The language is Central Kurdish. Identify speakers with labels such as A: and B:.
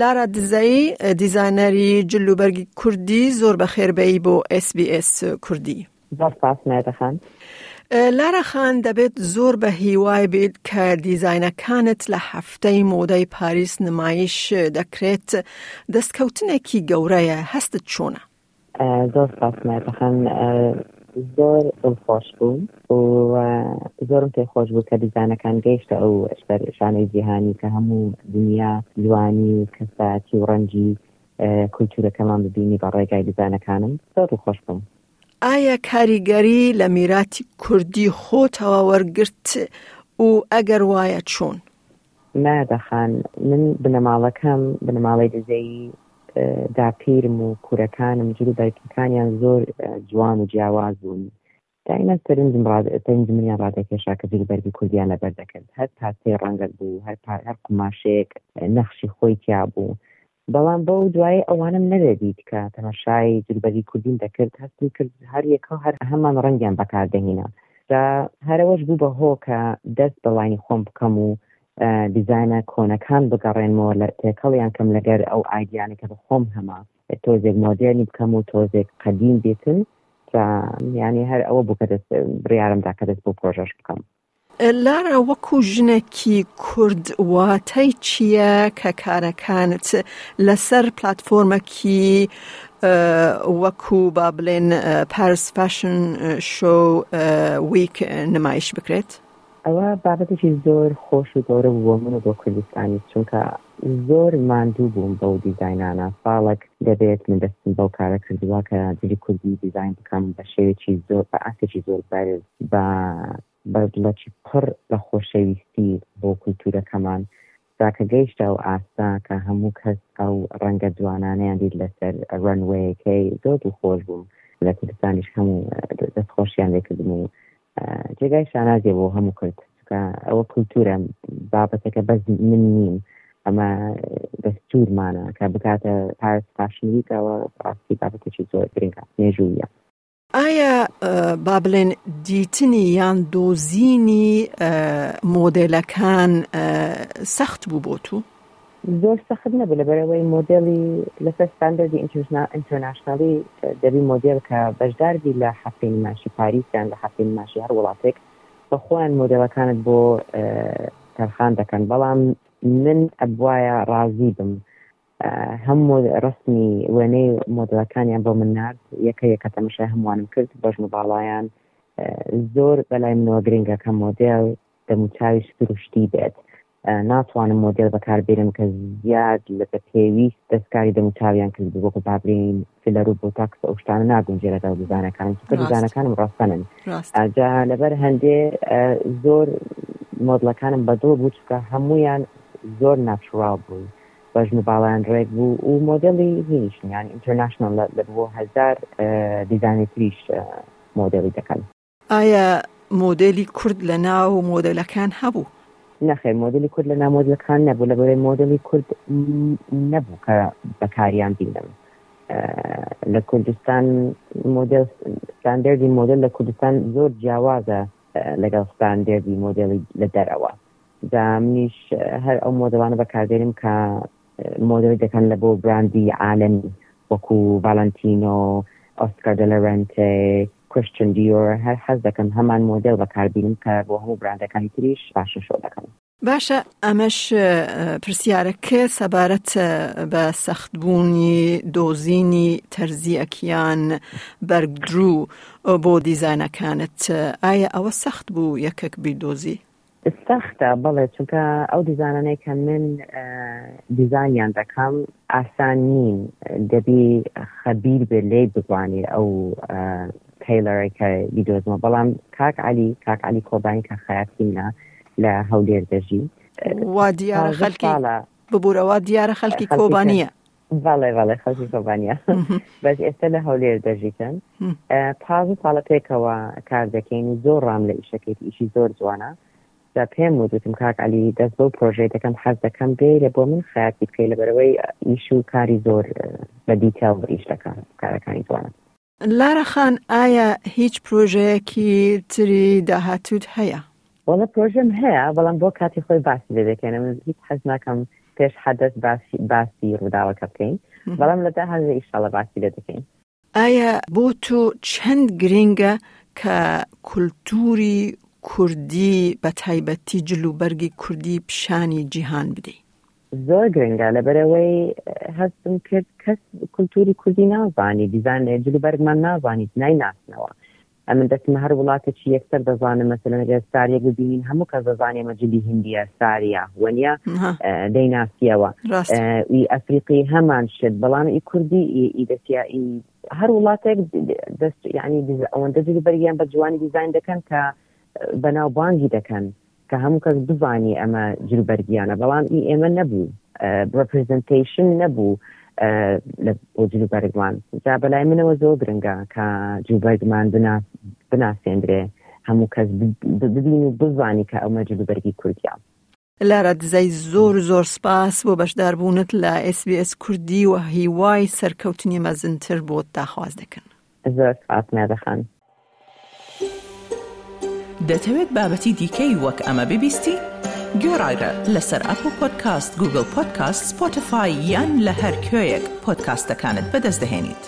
A: لارا دزەیی، دیزانەری جلوبەرگی کوردی، زۆر بەخێر بێی بۆ ئێس بی
B: ئێس
A: کوردی. لارا خان، دەبێت زۆر بە هیوای بیت کە دیزاینەکانت لە هەفتەی مۆدەی پاریس نمایش دەکرێت، دەستکەوتنێکی گەورەیە، هەستت چۆنە؟
B: زۆر سپاس مەهتەخان زۆر دڵخۆش بووم و زۆرم پێ خۆش بوو کە دیزانەکان گەیشتە ئەو شانەی جیهانی کە هەموو دنیا جوانی و کەساتی و ڕەنجی کولتورەکەمان ببینی بە ڕێگای دیزانەکانم زۆر خۆش بووم
A: ئایا کاریگەری لە میراتی کوردی خۆتەوە وەرگرت و ئەگەر وایە چوون؟
B: مایەدە خان، من بنەماڵەکەم، بنەماڵەی دزەیی، داپیرم و کورەکانم جل و بەرگەکانیان زۆر جوان و جیاواز بوون. دایمەن سەرنجم را سەرنج منیان رادەکێشا کە جل و بەرگی کوردیان لەبەر دەکرد. هەر پارچەی رەنگەک بوو، هەر پار هەر قوماشەیەک نەخشی خۆی تیابوو. بەڵام بەو دوایەی ئەوانەم نەوێ دیت کە تەماشای جلوبەرگی کوردیم دەکرد هەستم کرد هەر یەکەو هەر هەمان ڕەنگیان بەکار دەهینا جا هەر ئەوەش بوو بە هۆ کە دەست بە ڵاینی خۆم بکەم و دیزاینە کۆنەکان بگەڕێنمەوە لە تێکەڵیان کەم لەگەر ئەو ئایدیانە کە بە خۆم هەما تۆزێک مۆدێرنی بکەم و تۆزێک قەدیم بێتن جا یانی هەر ئەوە بوو کە دەست بڕیارم دا کە دەست بۆ پرۆژەش بکەم
A: لارا وەکو ژنێکی کورد واتای چییە کە کارەکانت لەسەر پلاتفۆرمەکی وەکو با بڵێن پاریس فاشن شۆ ویک نمایش بکرێت؟
B: ئەوە بابەتێکی زۆر خۆش و گەورە بوو بۆ من و بۆ کوردستانیش چونکە زۆر ماندوو بووم بەو دیزاینانە، ساڵێک دەبێت من دەستم بەو کارە کردووە کە جلی کوردی دیزاین بکەم بە شێوەیەکی زۆر بە ئاستێکی زۆر بەرز بە بەردڵەکی پڕ لە خۆشەویستی بۆ کولتوورەکەمان جا کە گەیشتە ئەو ئاستە کە هەموو کەس ئەو ڕەنگە جوانانەیان دیت لەسەر ڕەنوەیەکەی زۆر دڵخۆش بووم لە کوردستانیش هەموو دەستخۆشیان لێ کردم و جێگای شانازیە بۆ هەموو کرد چکە ئەوە کولتورە بابەتەکە بەس من نیم ئەمە دەستورمانە کە بکاتە پارت فاشنیکەوە ڕاستی بابەتێکی زۆر گرنگە مێژوویە
A: ئایا با بڵێن دیتنی یان دۆزینی مۆدلەکان سەخت بوو بۆ تو؟
B: زۆر سەخت نەبوو لەبەرئەوەی مۆدێلی لەسەر ستاندەردی ئینترناشنالی دەبی مۆدێل کە بەشداربی لە هەفتەی نمایشی پاریس یان لە هەفتەی نمایشی هەر وڵاتێک بە خۆیان مۆدێلەکانت بۆ تەرخان دەکەن بەڵام من ئەبواە ڕازی بم هەم ڕستمی وێنەی مۆدلەکانیان بۆ من نرد یەکە یەکە تەمەشای هەمووانم کرد بەژن و باڵایان زۆر بەلای منەوە گرنگەکە مۆدێل دەموچاوی سروشتی بێت ناتوانم مۆدێل بەکار بێنم کە زیاد لە بە پێویست دەستکاری دەم و چاویان کردبێ وەکو با بڵێین فیلەر و بۆتاکس ئەو شتانە ناگونجێ لەگەڵ دیزانەکانم چونکە ڕاست دیزانەکانم ڕەسەنن ڕاست ئا، جا لەبەر هەندێ ئا، زۆر مۆدڵەکانم بەدڵ بوو چونکە هەموویان زۆر ناتشوراڵ بوون بەژن و باڵایان ڕێک بوو و مۆدێڵی هینیش یان ئینتەرناشناڵ لە لە بۆ هەزار ئا، دیزانێتریش ئا، مۆدێڵی دەکەن.
A: ئایا مۆدێلی کورد لە ناو مۆدێلەکان هەبوو؟
B: نەخێر مۆدێلی کورد لە ناو مۆدێلەکان نەبوو لەبەرەی مۆدێلی کورد نەبوو کە بەکاریان بینم لە کوردستان مۆدێل ستاندردی مۆدل لە کوردستان زۆر جیاوازە لەگەڵ ستاندردی مۆدێلی لە دەرەوە دا منیش هەر ئەو مۆدلانە بەکاردێنم کە مۆدێل دەکەن لە بۆ براندی عالەمی وەکو ڤالەنتینۆ، ئۆسکار دە لە رێنتێ، کریستیان دیۆر، هەر حەز دەکەم هەمان مۆدێل بەکار بینم کە بۆ هەموو براندەکانی تریش فاشن شۆ دەکەن.
A: باشە ئەمەش پرسیارە کە سەبارەت بە سەخت بوونی دۆزینی تەرزیەک یان بەرگدروو بۆ دیزانەکانت ئایا ئەوە سەخت بوو یەکەک بیدۆزی؟
B: سەختە بەڵێ چونکە ئەو دیزانانەی کە من دیزانیان دەکەم ئاسان نین دەبی خەبیر بێ لێی بزانێ ئەو تەیلەرەی کە بیدۆزمە بەڵام کاک علی کاک علی کۆبانی کە خاتیمە لە هەولێر دەژی
A: وا دیارە خەلکی ببوورەوە دیارە خەلکی کۆبانیە
B: بەڵێ بەڵێ خەڵکی کۆبانیا بەس ئێستا لە هەولێر دەژیتن پازە ساڵە پێکەوە کار دەکەین و زۆر ڕام لە ئیشەکەیت ئیشی زۆر جوانە دا پێم وتم کاک علی دەست بۆ پرۆژەی دەکەم حەز دەکەم بێ لە بۆ من خیاتی بکەی لە بەرەوەی ئیش و کاری زۆر بە دیتە و ئیش دەکەم کارەکانی جوانە
A: لارا خان ئایا هیچ پرۆژەیەکی تری داهاتووت هەیە؟
B: وەڵا پرۆژەم هەیە بەڵام بۆ کاتی خۆی باسی لێ دەکەێنم هیچ حەز ناکەم پێش حەدەس باسی ڕووداوەکە بکەین بەڵام لە داهاتوو ئیشاڵە باسی لێ دەکەین
A: ئایا بۆ تۆ چەند گرنگە کە کولتوری کوردی بە تایبەتی جلوبەرگی کوردی پیشانی جیهان بدەی؟
B: زۆر گرنگە لەبەرەوەی هەستم کرد کەس کولتوری کوردی نازانی دیزان جل و بەرگمان نازانیت نای ناسنەوە ئەمن دەستمە هەر وڵاتێکی یەکسەر دەزانم مەسەن گە ساریە ببینین هەموو کە دەزانێ مەجلی هندیە ساریە وەنیا دەیناسیەوە ئی ئەفریقی هەمان شت بەڵام ئی کوردی ئی دەسیا ئی هەر وڵاتێک دەست ینی ئەوەندە جل بەریان بە جوانی دیزین دەکەن کە بەناو بانگی دەکەن کە هەموو کەس بزانێ ئەمە جلوبەرگیانە بەڵام ئی ئێمە نەبوو ڕپرزنتەیشن نەبوو لە بۆ جلوبەرگمان جا بەلای منەوە زۆر گرنگە کە جلوبەرگمان بناسێندرێ هەموو کەس ببین و بزانی کە ئەومە جلوبەرگی کوردیا
A: لارا دزای زۆر زۆر سپاس بۆ بەشداربوونت لە SسBS کوردی و هیوای سەرکەوتنی مەزنتر بۆت داخواز دەکەن.
B: زۆر سوپاس نادە خان.
C: دەتەوێت بابەتی دیکەی وەک ئەمە ببیستی؟ گۆڕاگرە لەسەر ئەپڵ پۆدکاست، گووگڵ پۆدکاست، سپۆتفای یان لە هەر کوێیەک پۆدکاستەکانت بەدەست دەهێنیت.